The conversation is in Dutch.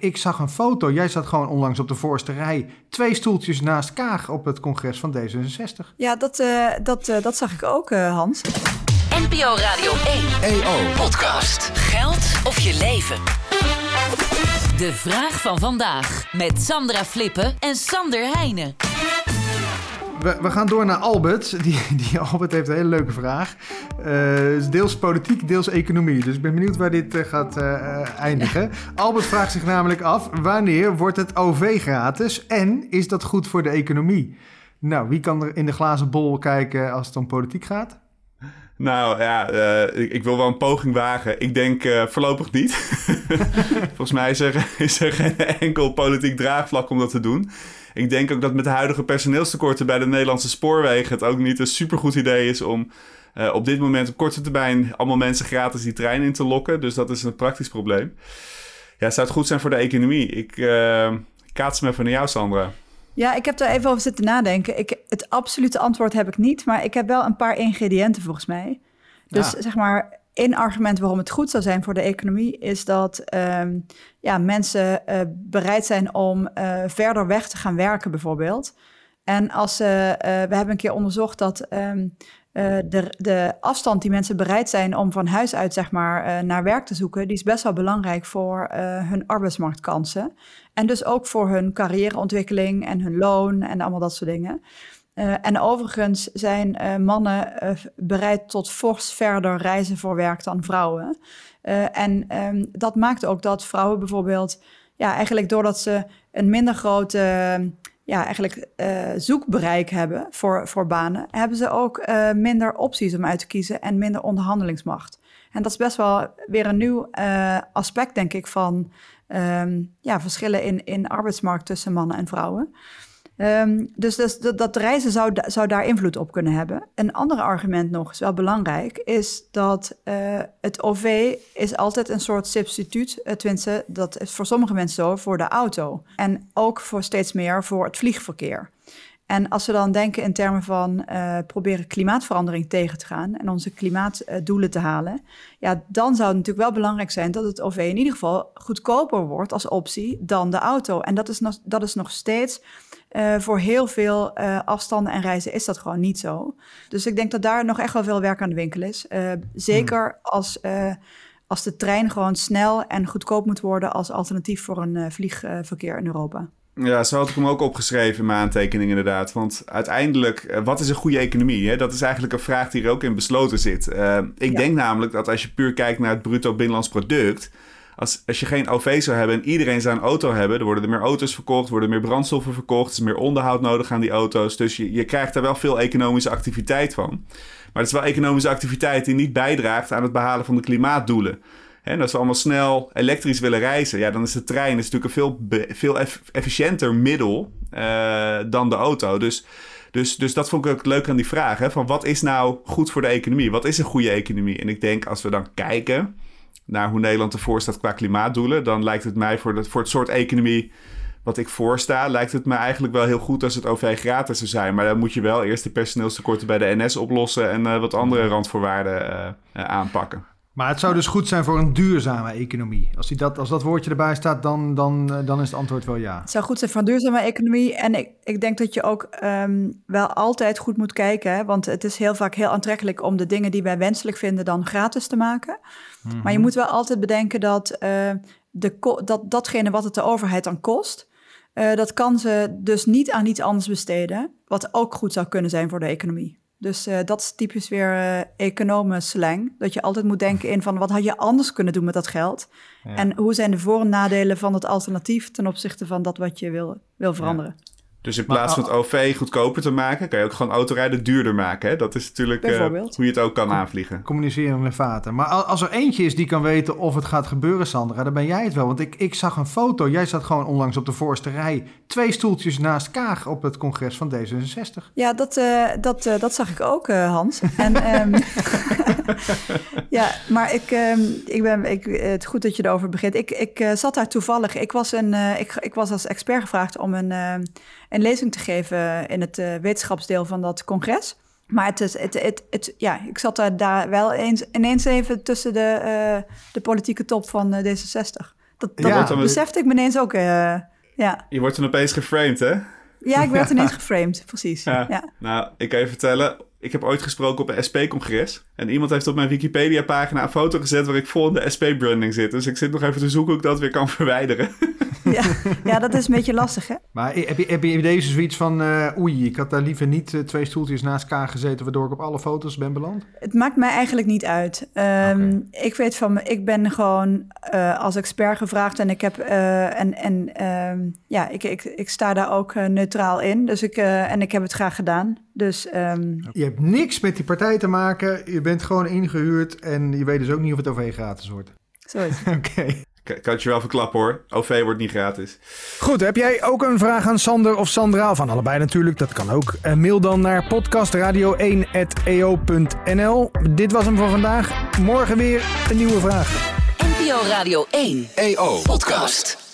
ik zag een foto. Jij zat gewoon onlangs op de voorste rij. Twee stoeltjes naast Kaag op het congres van D66. Ja, dat, uh, dat, uh, dat zag ik ook, uh, Hans. NPO Radio 1. EO. Podcast. Geld of je leven. De vraag van vandaag. Met Sandra Flippen en Sander Heijnen. We, we, gaan door naar Albert. Die, die Albert heeft een hele leuke vraag. Uh, deels politiek, deels economie. Dus ik ben benieuwd waar dit uh, gaat uh, eindigen. Albert vraagt zich namelijk af: wanneer wordt het OV gratis en is dat goed voor de economie? Nou, wie kan er in de glazen bol kijken als het om politiek gaat? Nou ja, ik, ik, wil wel een poging wagen. Ik denk voorlopig niet. Volgens mij is er, is er geen enkel politiek draagvlak om dat te doen. Ik denk ook dat met de huidige personeelstekorten bij de Nederlandse spoorwegen het ook niet een supergoed idee is om uh, op dit moment op korte termijn allemaal mensen gratis die trein in te lokken. Dus dat is een praktisch probleem. Ja, zou het goed zijn voor de economie? Ik kaats me even naar jou, Sandra. Ja, ik heb daar even over zitten nadenken. Ik, het absolute antwoord heb ik niet, maar ik heb wel een paar ingrediënten volgens mij. Dus zeg maar, één argument waarom het goed zou zijn voor de economie is dat um, ja, mensen uh, bereid zijn om uh, verder weg te gaan werken, bijvoorbeeld. En als uh, we hebben een keer onderzocht dat um, de, de afstand die mensen bereid zijn om van huis uit zeg maar, naar werk te zoeken, die is best wel belangrijk voor hun arbeidsmarktkansen. En dus ook voor hun carrièreontwikkeling en hun loon en allemaal dat soort dingen. En overigens zijn mannen bereid tot fors verder reizen voor werk dan vrouwen. en um, dat maakt ook dat vrouwen bijvoorbeeld, ja, eigenlijk doordat ze een minder grote ja, eigenlijk, zoekbereik hebben voor, voor banen, hebben ze ook minder opties om uit te kiezen en minder onderhandelingsmacht. En dat is best wel weer een nieuw aspect, denk ik, van um, ja, verschillen in, in arbeidsmarkt tussen mannen en vrouwen. Um, dus, dus dat, dat, reizen zou, zou daar invloed op kunnen hebben. Een ander argument nog, is wel belangrijk, is dat uh, het OV is altijd een soort substituut, uh, tenminste, dat is voor sommige mensen zo, voor de auto. En ook voor steeds meer voor het vliegverkeer. En als we dan denken in termen van uh, proberen klimaatverandering tegen te gaan en onze klimaatdoelen te halen, ja, dan zou het natuurlijk wel belangrijk zijn dat het OV in ieder geval goedkoper wordt als optie dan de auto. En dat is nog, dat is nog steeds uh, voor heel veel uh, afstanden en reizen is dat gewoon niet zo. Dus ik denk dat daar nog echt wel veel werk aan de winkel is. Zeker hmm. als, als de trein gewoon snel en goedkoop moet worden als alternatief voor een vliegverkeer in Europa. Ja, zo had ik hem ook opgeschreven in mijn aantekening inderdaad. Want uiteindelijk, wat is een goede economie? Hè? Dat is eigenlijk een vraag die er ook in besloten zit. ik denk namelijk dat als je puur kijkt naar het bruto binnenlands product als, als je geen OV zou hebben en iedereen zou een auto hebben, dan worden er meer auto's verkocht, worden meer brandstoffen verkocht, er is meer onderhoud nodig aan die auto's. Dus je, je krijgt daar wel veel economische activiteit van. Maar het is wel economische activiteit die niet bijdraagt aan het behalen van de klimaatdoelen. En als we allemaal snel elektrisch willen reizen, ja, dan is de trein is natuurlijk een veel, veel efficiënter middel uh, dan de auto. Dus, dus, dus dat vond ik ook leuk aan die vraag. Hè, van wat is nou goed voor de economie? Wat is een goede economie? En ik denk als we dan kijken naar hoe Nederland ervoor staat qua klimaatdoelen, dan lijkt het mij voor, voor het soort economie wat ik voorsta, lijkt het me eigenlijk wel heel goed als het OV gratis zou zijn. Maar dan moet je wel eerst de personeelstekorten bij de NS oplossen en uh, wat andere randvoorwaarden uh, aanpakken. Maar het zou dus goed zijn voor een duurzame economie. Als, die dat, als dat woordje erbij staat, dan, dan, eh, dan is het antwoord wel ja. Het zou goed zijn voor een duurzame economie. En ik, ik denk dat je ook um, wel altijd goed moet kijken. Hè? Want het is heel vaak heel aantrekkelijk om de dingen die wij wenselijk vinden dan gratis te maken. Mm -hmm. Maar je moet wel altijd bedenken dat, uh, de, dat datgene wat het de overheid dan kost... Uh, dat kan ze dus niet aan iets anders besteden. Wat ook goed zou kunnen zijn voor de economie. Dus uh, dat is typisch weer uh, economen slang. Dat je altijd moet denken in van wat had je anders kunnen doen met dat geld? Ja. En hoe zijn de voor- en nadelen van het alternatief ten opzichte van dat wat je wil, wil veranderen? Ja. Dus in plaats van het OV goedkoper te maken, kan je ook gewoon autorijden duurder maken. Hè? Dat is natuurlijk uh, hoe je het ook kan aanvliegen. Communiceren met vaten. Maar als er eentje is die kan weten of het gaat gebeuren, Sandra, dan ben jij het wel. Want ik, ik zag een foto. Jij zat gewoon onlangs op de voorste rij. Twee stoeltjes naast Kaag op het congres van D66. Ja, dat, uh, dat, uh, dat zag ik ook, Hans. En, um, ja, maar ik, um, ik ben, ik, het goed dat je erover begint. Ik, ik zat daar toevallig. Ik was, een, ik, ik was als expert gevraagd om een een lezing te geven in het uh, wetenschapsdeel van dat congres. Maar het is, het, het, het, ja, ik zat daar, daar wel eens, ineens even tussen de, uh, de politieke top van uh, D66. Dat, dat besefte ik me ineens ook. Uh, ja. Je wordt dan opeens geframed, hè? Ja, ik werd ineens geframed, precies. Ja. Nou, ik kan je vertellen, ik heb ooit gesproken op een SP-congres. En iemand heeft op mijn Wikipedia-pagina een foto gezet waar ik vol in de SP-branding zit. Dus ik zit nog even te zoeken hoe ik dat weer kan verwijderen. Ja, ja dat is een beetje lastig, hè? Maar heb je, heb je deze zoiets van... Uh, oei, ik had daar liever niet uh, twee stoeltjes naast elkaar gezeten... waardoor ik op alle foto's ben beland? Het maakt mij eigenlijk niet uit. Um, Ik weet van ik ben gewoon uh, als expert gevraagd... en ik heb... en en um, ja, ik, ik, ik sta daar ook neutraal in. Dus ik, en ik heb het graag gedaan. Dus, um... Je hebt niks met die partij te maken. Je bent gewoon ingehuurd en je weet dus ook niet of het OV gratis wordt. Zo is. Oké. Okay. Kan je wel verklappen hoor. OV wordt niet gratis. Goed, heb jij ook een vraag aan Sander of Sandra? Van allebei natuurlijk, dat kan ook. Uh, mail dan naar podcastradio1.eo.nl. Dit was hem voor vandaag. Morgen weer een nieuwe vraag. NPO Radio 1 EO Podcast.